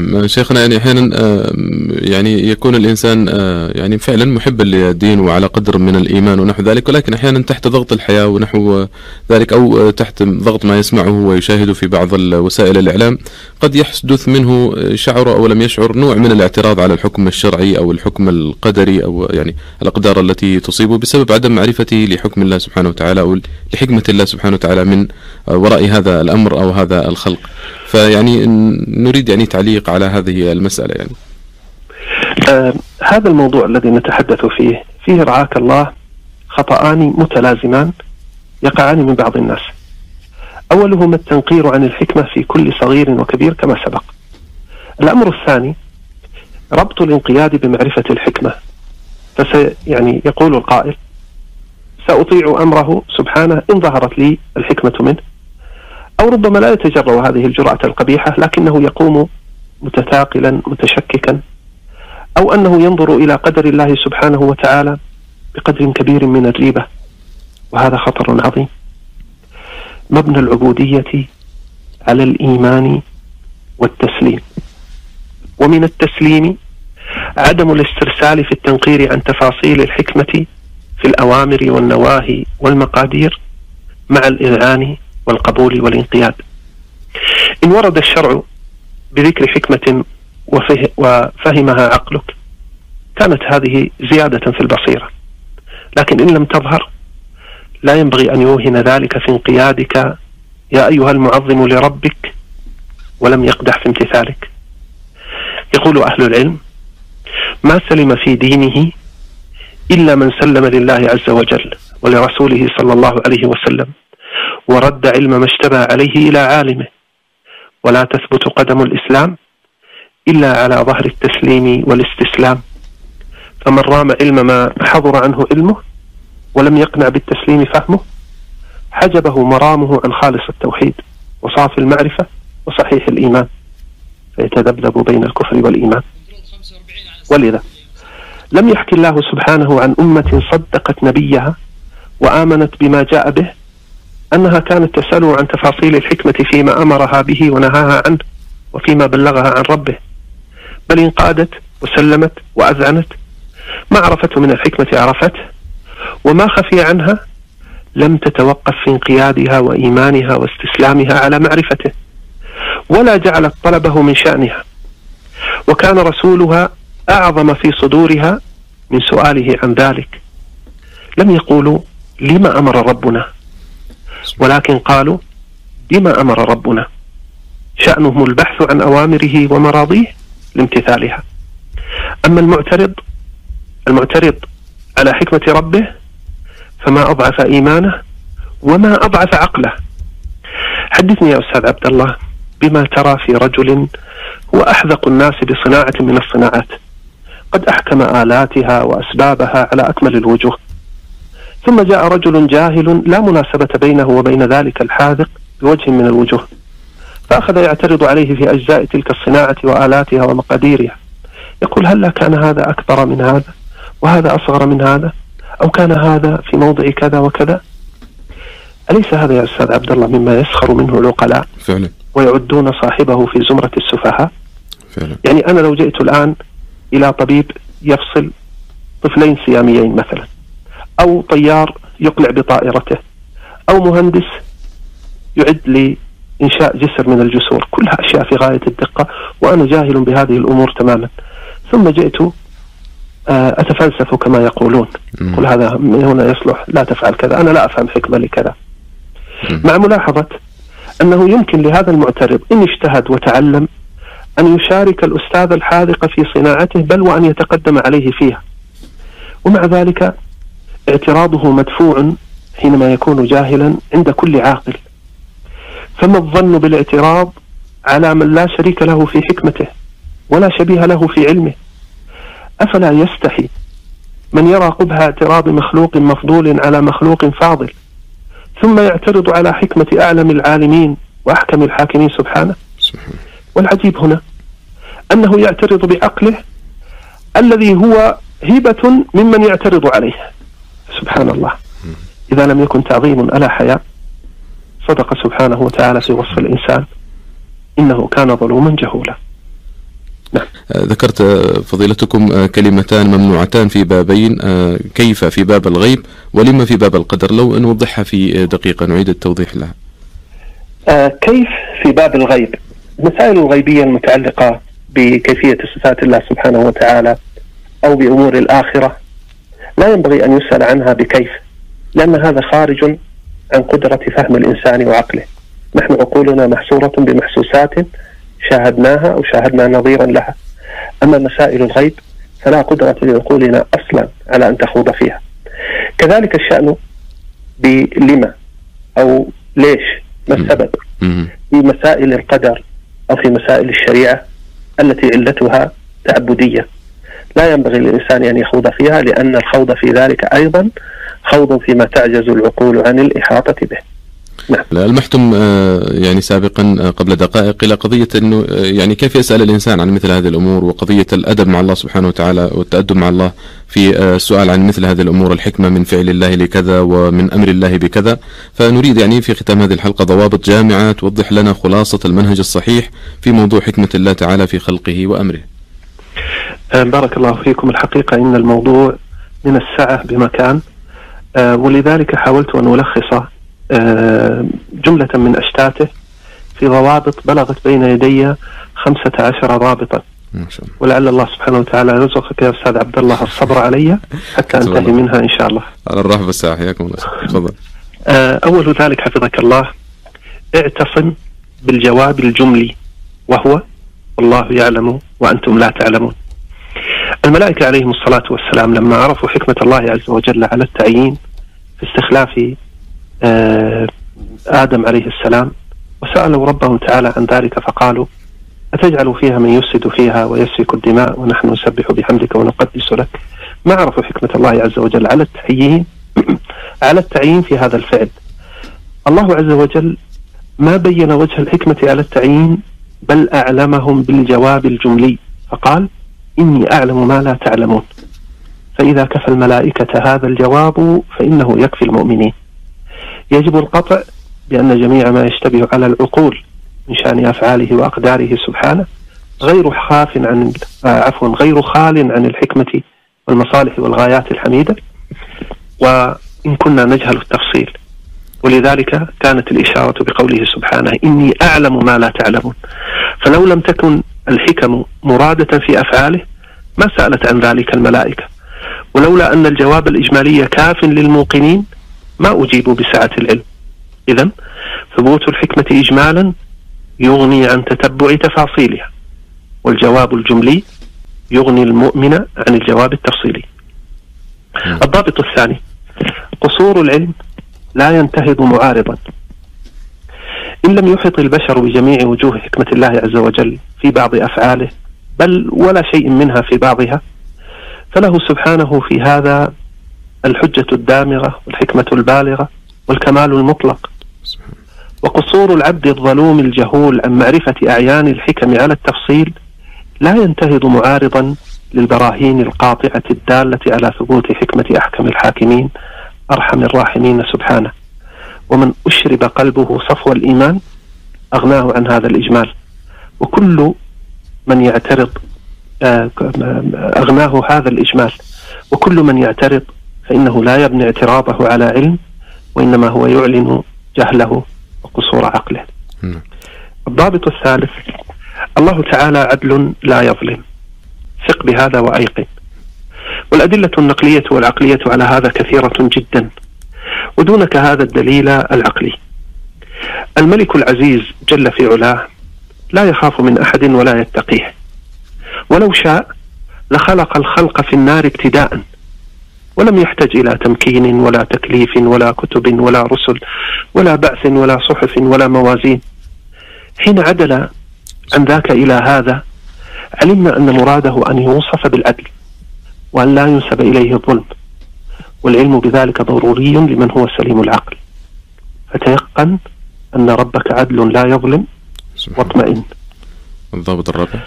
نعم. شيخنا يعني أحيانا آه، يعني يكون الإنسان آه، يعني فعلا محبا للدين وعلى قدر من الإيمان ونحو ذلك ولكن أحيانا تحت ضغط الحياة ونحو ذلك أو تحت ضغط ما يسمعه ويشاهده في بعض وسائل الإعلام قد يحدث منه شعر أو لم يشعر نوع من الاعتراض على الحكم الشرعي أو الحكم القدري أو يعني الأقدار التي تصيبه بسبب عدم معرفته لحكم الله سبحانه وتعالى أو لحكمة الله سبحانه وتعالى من وراء هذا الأمر أو هذا الخلق. فيعني نريد يعني تعليق على هذه المسألة يعني. آه هذا الموضوع الذي نتحدث فيه فيه رعاك الله خطأان متلازمان يقعان من بعض الناس. أولهما التنقير عن الحكمة في كل صغير وكبير كما سبق. الأمر الثاني ربط الانقياد بمعرفة الحكمة. فسي يعني يقول القائل سأطيع أمره سبحانه إن ظهرت لي الحكمة منه. أو ربما لا يتجرأ هذه الجرأة القبيحة لكنه يقوم متثاقلا متشككا أو أنه ينظر إلى قدر الله سبحانه وتعالى بقدر كبير من الريبة. وهذا خطر عظيم. مبنى العبودية على الإيمان والتسليم. ومن التسليم عدم الاسترسال في التنقير عن تفاصيل الحكمة في الأوامر والنواهي والمقادير مع الإذعان والقبول والانقياد. إن ورد الشرع بذكر حكمة وفه وفهمها عقلك كانت هذه زيادة في البصيرة. لكن إن لم تظهر لا ينبغي أن يوهن ذلك في انقيادك. يا أيها المعظم لربك ولم يقدح في امتثالك. يقول أهل العلم ما سلم في دينه إلا من سلم لله عز وجل ولرسوله صلى الله عليه وسلم. ورد علم ما اشتبه عليه إلى عالمه. ولا تثبت قدم الإسلام إلا على ظهر التسليم والاستسلام. فمن رام علم ما حضر عنه علمه ولم يقنع بالتسليم فهمه حجبه مرامه عن خالص التوحيد وصافي المعرفة وصحيح الإيمان. فيتذبذب بين الكفر والإيمان. ولذا لم يحكي الله سبحانه عن أمة صدقت نبيها وآمنت بما جاء به أنها كانت تسأله عن تفاصيل الحكمة فيما أمرها به ونهاها عنه وفيما بلغها عن ربه. بل انقادت وسلمت وأذعنت ما عرفته من الحكمة عرفته وما خفي عنها لم تتوقف في انقيادها وإيمانها واستسلامها على معرفته. ولا جعلت طلبه من شأنها. وكان رسولها أعظم في صدورها من سؤاله عن ذلك. لم يقولوا لما أمر ربنا. ولكن قالوا بما أمر ربنا. شأنهم البحث عن أوامره ومراضيه لامتثالها. أما المعترض المعترض على حكمة ربه فما أضعف إيمانه وما أضعف عقله. حدثني يا أستاذ عبد الله بما ترى في رجل هو أحذق الناس بصناعة من الصناعات. قد أحكم آلاتها وأسبابها على أكمل الوجوه. ثم جاء رجل جاهل لا مناسبة بينه وبين ذلك الحاذق بوجه من الوجوه فأخذ يعترض عليه في أجزاء تلك الصناعة وآلاتها ومقاديرها. يقول هل كان هذا أكبر من هذا؟ وهذا أصغر من هذا؟ أو كان هذا في موضع كذا وكذا؟ أليس هذا يا أستاذ عبد الله مما يسخر منه العقلاء فعلا. ويعدون صاحبه في زمرة السفهاء؟ فعلا. يعني أنا لو جئت الآن إلى طبيب يفصل طفلين سياميين مثلا أو طيار يقلع بطائرته أو مهندس يعد لإنشاء جسر من الجسور. كلها أشياء في غاية الدقة وأنا جاهل بهذه الأمور تماما. ثم جئت آه، أتفلسف كما يقولون. قل هذا من هنا يصلح لا تفعل كذا. أنا لا أفهم حكمة لكذا. مع ملاحظة أنه يمكن لهذا المعترض إن اجتهد وتعلم أن يشارك الأستاذ الحاذق في صناعته بل وأن يتقدم عليه فيها. ومع ذلك اعتراضه مدفوع حينما يكون جاهلا عند كل عاقل. فما الظن بالاعتراض على من لا شريك له في حكمته ولا شبيه له في علمه؟ أفلا يستحي من يرى قبح اعتراض مخلوق مفضول على مخلوق فاضل ثم يعترض على حكمة أعلم العالمين وأحكم الحاكمين سبحانه؟ والعجيب هنا أنه يعترض بعقله الذي هو هبه ممن يعترض عليه. سبحان الله. إذا لم يكن تعظيم ألا حياء صدق سبحانه وتعالى في وصف الإنسان. إنه كان ظلوما جهولا. ذكرت فضيلتكم كلمتان ممنوعتان في بابين. كيف في باب الغيب ولما في باب القدر؟ لو نوضحها في دقيقة نعيد التوضيح لها. كيف في باب الغيب؟ المسائل الغيبية المتعلقة بكيفية صفات الله سبحانه وتعالى أو بأمور الآخرة. لا ينبغي أن يسأل عنها بكيف لأن هذا خارج عن قدرة فهم الإنسان وعقله. نحن عقولنا محصورة بمحسوسات شاهدناها أو شاهدنا نظيرا لها. أما مسائل الغيب فلا قدرة لعقولنا أصلا على أن تخوض فيها. كذلك الشأن بلما أو ليش ما السبب؟ في مسائل القدر أو في مسائل الشريعة التي علتها تعبدية. لا ينبغي للإنسان أن يخوض فيها لأن الخوض في ذلك أيضا خوض فيما تعجز العقول عن الإحاطة به نعم. المحتم آه، يعني سابقا آه، قبل دقائق إلى قضية إنه آه، يعني كيف يسأل الإنسان عن مثل هذه الأمور وقضية الأدب مع الله سبحانه وتعالى والتأدب مع الله في السؤال عن مثل هذه الأمور الحكمة من فعل الله لكذا ومن أمر الله بكذا فنريد يعني في ختام هذه الحلقة ضوابط جامعة توضح لنا خلاصة المنهج الصحيح في موضوع حكمة الله تعالى في خلقه وأمره. بارك الله فيكم الحقيقة إن الموضوع من السعه بمكان ولذلك حاولت أن ألخص آه، جملة من أشتاته في ضوابط بلغت بين يدي خمسة عشر ضابطا. ولعل الله سبحانه وتعالى يرزقك يا أستاذ عبد الله الصبر علي حتى أنتهي منها إن شاء الله. على الرحب والسعة حياكم الله تفضل. آه، أول ذلك حفظك الله اعتصم بالجواب الجملي وهو والله يعلم وأنتم لا تعلمون. الملائكة عليهم الصلاة والسلام لما عرفوا حكمة الله عز وجل على التعيين في استخلاف آه، آدم عليه السلام وسألوا ربهم تعالى عن ذلك فقالوا أتجعل فيها من يفسد فيها ويسفك الدماء ونحن نسبح بحمدك ونقدس لك؟ ما عرفوا حكمة الله عز وجل على التعيين على التعيين في هذا الفعل. الله عز وجل ما بين وجه الحكمة على التعيين بل أعلمهم بالجواب الجملي. فقال إني أعلم ما لا تعلمون. فإذا كفى الملائكة هذا الجواب فإنه يكفي المؤمنين. يجب القطع بأن جميع ما يشتبه على العقول من شأن أفعاله وأقداره سبحانه غير خاف عن آه، عفوا غير خال عن الحكمة والمصالح والغايات الحميدة. وإن كنا نجهل التفصيل. ولذلك كانت الإشارة بقوله سبحانه إني أعلم ما لا تعلمون. فلو لم تكن الحكم مرادة في أفعاله ما سألت عن ذلك الملائكة. ولولا أن الجواب الإجمالي كاف للموقنين ما أجيب بسعة العلم. إذا ثبوت الحكمة إجمالا يغني عن تتبع تفاصيلها والجواب الجملي يغني المؤمن عن الجواب التفصيلي. الضابط الثاني قصور العلم لا ينتهض معارضا. إن لم يحط البشر بجميع وجوه حكمة الله عز وجل في بعض أفعاله بل ولا شيء منها في بعضها فله سبحانه في هذا الحجة الدامغة والحكمة البالغة والكمال المطلق. وقصور العبد الظلوم الجهول عن معرفة أعيان الحكم على التفصيل لا ينتهض معارضا للبراهين القاطعة الدالة على ثبوت حكمة أحكم الحاكمين. أرحم الراحمين. سبحانه. ومن أشرب قلبه صفو الإيمان أغناه عن هذا الإجمال. وكل من يعترض آه، أغناه هذا الإجمال. وكل من يعترض فإنه لا يبني اعتراضه على علم وإنما هو يعلن جهله وقصور عقله. نعم. الضابط الثالث الله تعالى عدل لا يظلم. ثق بهذا وأيقن. والأدلة النقلية والعقلية على هذا كثيرة جدا. ودونك هذا الدليل العقلي. الملك العزيز جل في علاه لا يخاف من أحد ولا يتقيه. ولو شاء لخلق الخلق في النار ابتداء ولم يحتج إلى تمكين ولا تكليف ولا كتب ولا رسل ولا بعث ولا صحف ولا موازين. حين عدل عن ذاك إلى هذا علمنا أن مراده أن يوصف بالعدل وأن لا ينسب إليه الظلم. والعلم بذلك ضروري لمن هو سليم العقل. فتيقن أن ربك عدل لا يظلم واطمئن. الضابط الرابع.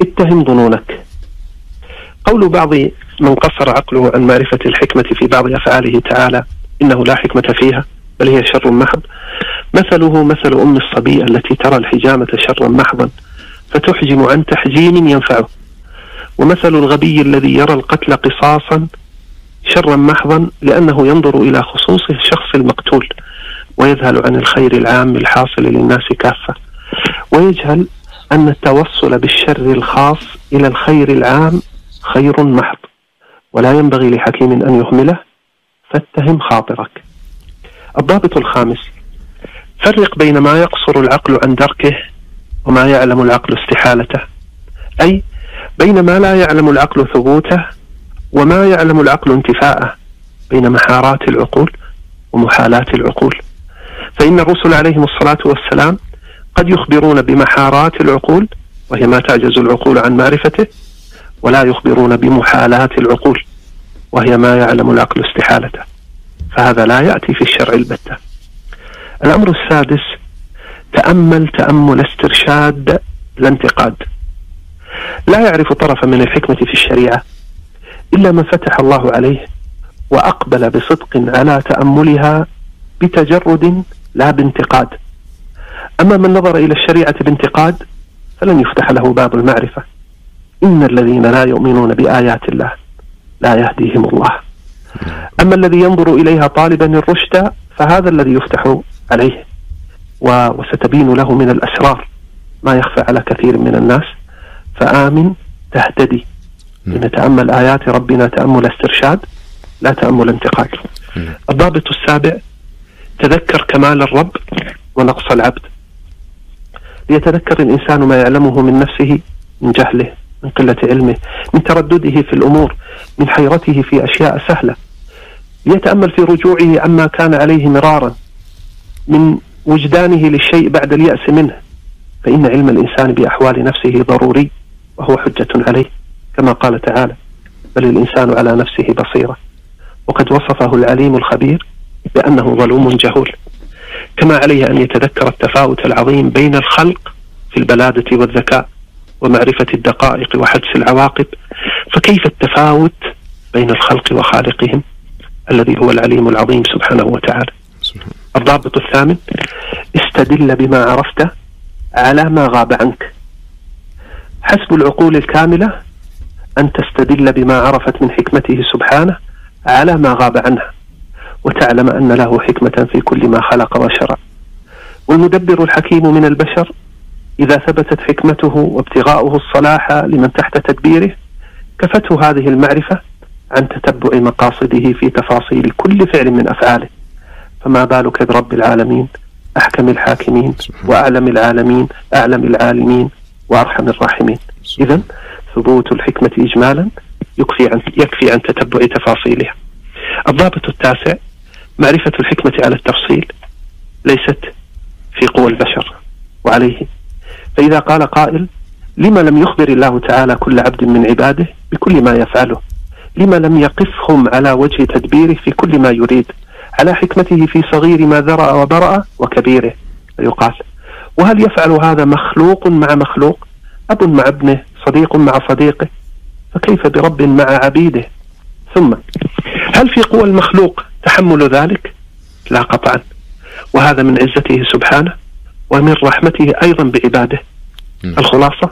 اتهم ظنونك. قول بعض من قصر عقله عن معرفة الحكمة في بعض أفعاله تعالى إنه لا حكمة فيها بل هي شر محض. مثله مثل أم الصبي التي ترى الحجامة شرا محضا فتحجم عن تحجيم ينفعه. ومثل الغبي الذي يرى القتل قصاصا شرا محضا لأنه ينظر إلى خصوص الشخص المقتول ويذهل عن الخير العام الحاصل للناس كافة ويجهل أن التوصل بالشر الخاص إلى الخير العام خير محض ولا ينبغي لحكيم أن يهمله فاتهم خاطرك. الضابط الخامس فرق بين ما يقصر العقل عن دركه وما يعلم العقل استحالته أي بين ما لا يعلم العقل ثبوته وما يعلم العقل انتفاءه بين محارات العقول ومحالات العقول. فإن الرسل عليهم الصلاة والسلام قد يخبرون بمحارات العقول وهي ما تعجز العقول عن معرفته ولا يخبرون بمحالات العقول وهي ما يعلم العقل استحالته. فهذا لا يأتي في الشرع البتة. الأمر السادس تأمل تأمل استرشاد لا انتقاد لا يعرف طرفا من الحكمة في الشريعة إلا من فتح الله عليه وأقبل بصدق على تأملها بتجرد لا بانتقاد. أما من نظر إلى الشريعة بانتقاد فلن يفتح له باب المعرفة. إن الذين لا يؤمنون بآيات الله لا يهديهم الله. أما الذي ينظر إليها طالبا الرشد فهذا الذي يفتح عليه وستبين له من الأسرار ما يخفى على كثير من الناس. فآمن تهتدي. لنتأمل آيات ربنا تأمل استرشاد لا تأمل انتقاد الضابط السابع تذكر كمال الرب ونقص العبد. ليتذكر الإنسان ما يعلمه من نفسه من جهله من قلة علمه من تردده في الأمور من حيرته في أشياء سهلة. ليتأمل في رجوعه عما كان عليه مرارا من وجدانه للشيء بعد اليأس منه. فإن علم الإنسان بأحوال نفسه ضروري وهو حجة عليه. كما قال تعالى بل الإنسان على نفسه بصيرة. وقد وصفه العليم الخبير بأنه ظلوم جهول. كما عليه أن يتذكر التفاوت العظيم بين الخلق في البلادة والذكاء ومعرفة الدقائق وحدس العواقب فكيف التفاوت بين الخلق وخالقهم الذي هو العليم العظيم سبحانه وتعالى؟ الضابط الثامن استدل بما عرفت على ما غاب عنك. حسب العقول الكاملة أن تستدل بما عرفت من حكمته سبحانه على ما غاب عنها وتعلم أن له حكمة في كل ما خلق وشرع. والمدبر الحكيم من البشر إذا ثبتت حكمته وابتغاؤه الصلاح لمن تحت تدبيره كفته هذه المعرفة عن تتبع مقاصده في تفاصيل كل فعل من أفعاله. فما بالك برب العالمين؟ أحكم الحاكمين وأعلم العالمين أعلم العالمين وأرحم الراحمين. إذا ثبوت الحكمة إجمالا يكفي عن يكفي عن تتبع تفاصيلها. الضابط التاسع معرفة الحكمة على التفصيل ليست في قوى البشر وعليه. فإذا قال قائل لما لم يخبر الله تعالى كل عبد من عباده بكل ما يفعله؟ لما لم يقفهم على وجه تدبيره في كل ما يريد؟ على حكمته في صغير ما ذرأ وبرأ وكبيره. فيقال وهل يفعل هذا مخلوق مع مخلوق؟ أب مع ابنه صديق مع صديقه فكيف برب مع عبيده؟ ثم هل في قوى المخلوق تحمل ذلك؟ لا قطعا. وهذا من عزته سبحانه ومن رحمته أيضا بعباده الخلاصة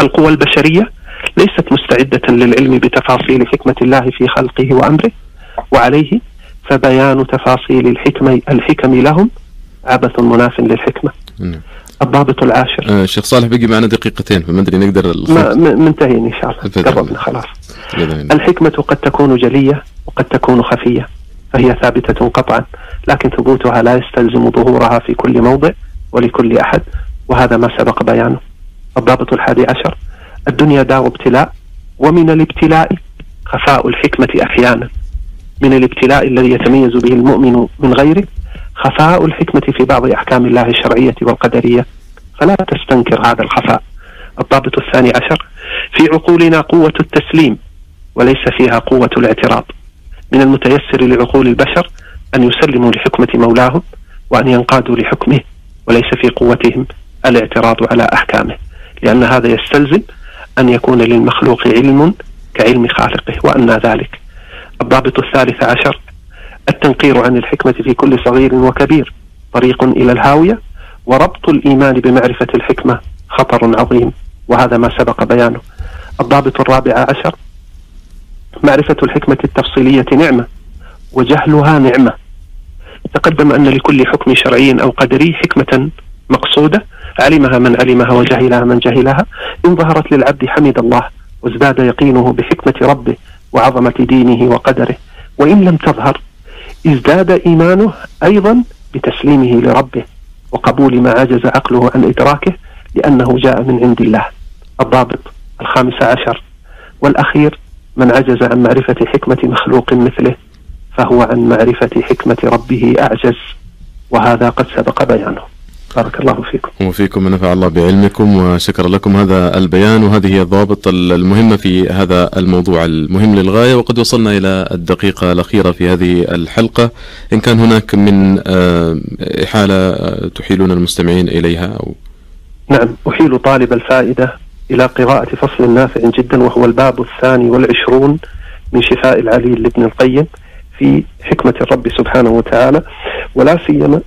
القوى البشرية ليست مستعدة للعلم بتفاصيل حكمة الله في خلقه وأمره وعليه فبيان تفاصيل الحكمة الحكم لهم عبث مناف للحكمة. نعم. الضابط العاشر. آه الشيخ صالح بقي معنا دقيقتين فما أدري نقدر ما منتهين إن شاء الله. قربنا خلاص. الحكمة قد تكون جلية وقد تكون خفية فهي ثابتة قطعا لكن ثبوتها لا يستلزم ظهورها في كل موضع ولكل أحد وهذا ما سبق بيانه. الضابط الحادي عشر الدنيا دار ابتلاء ومن الابتلاء خفاء الحكمة أحيانا. من الابتلاء الذي يتميز به المؤمن من غيره خفاء الحكمة في بعض أحكام الله الشرعية والقدرية فلا تستنكر هذا الخفاء. الضابط الثاني عشر في عقولنا قوة التسليم وليس فيها قوة الاعتراض. من المتيسر لعقول البشر أن يسلموا لحكمة مولاهم وأن ينقادوا لحكمه وليس في قوتهم الاعتراض على أحكامه لأن هذا يستلزم أن يكون للمخلوق علم كعلم خالقه وأن ذلك. الضابط الثالث عشر التنقير عن الحكمة في كل صغير وكبير. طريق إلى الهاوية وربط الإيمان بمعرفة الحكمة خطر عظيم وهذا ما سبق بيانه. الضابط الرابع عشر معرفة الحكمة التفصيلية نعمة وجهلها نعمة. تقدم أن لكل حكم شرعي أو قدري حكمة مقصودة علمها من علمها وجهلها من جهلها. إن ظهرت للعبد حمد الله وازداد يقينه بحكمة ربه وعظمة دينه وقدره. وإن لم تظهر ازداد إيمانه أيضا بتسليمه لربه وقبول ما عجز عقله عن إدراكه لأنه جاء من عند الله. الضابط الخامس عشر. والأخير من عجز عن معرفة حكمة مخلوق مثله فهو عن معرفة حكمة ربه أعجز. وهذا قد سبق بيانه. بارك الله فيكم. وفيكم ونفع الله بعلمكم وشكر لكم هذا البيان وهذه هي الضوابط المهمة في هذا الموضوع المهم للغاية. وقد وصلنا إلى الدقيقة الأخيرة في هذه الحلقة. إن كان هناك من آه، إحالة آه، تحيلون المستمعين إليها أو نعم أحيل طالب الفائدة إلى قراءة فصل نافع جدا وهو الباب الثاني والعشرون من شفاء العليل لابن القيم في حكمة الرب سبحانه وتعالى. ولا سيما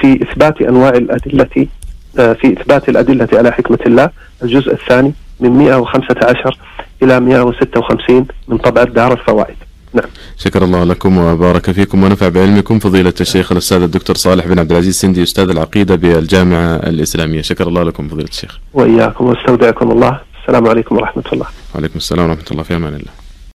في إثبات أنواع الأدلة آه، في إثبات الأدلة على حكمة الله الجزء الثاني من 115 إلى 156 من طبعة دار الفوائد. نعم. شكر الله لكم وبارك فيكم. ونفع بعلمكم فضيلة الشيخ الأستاذ الدكتور صالح بن عبد العزيز سندي أستاذ العقيدة بالجامعة الإسلامية. شكر الله لكم فضيلة الشيخ. وإياكم واستودعكم الله. السلام عليكم ورحمة الله. وعليكم السلام ورحمة الله. في أمان الله.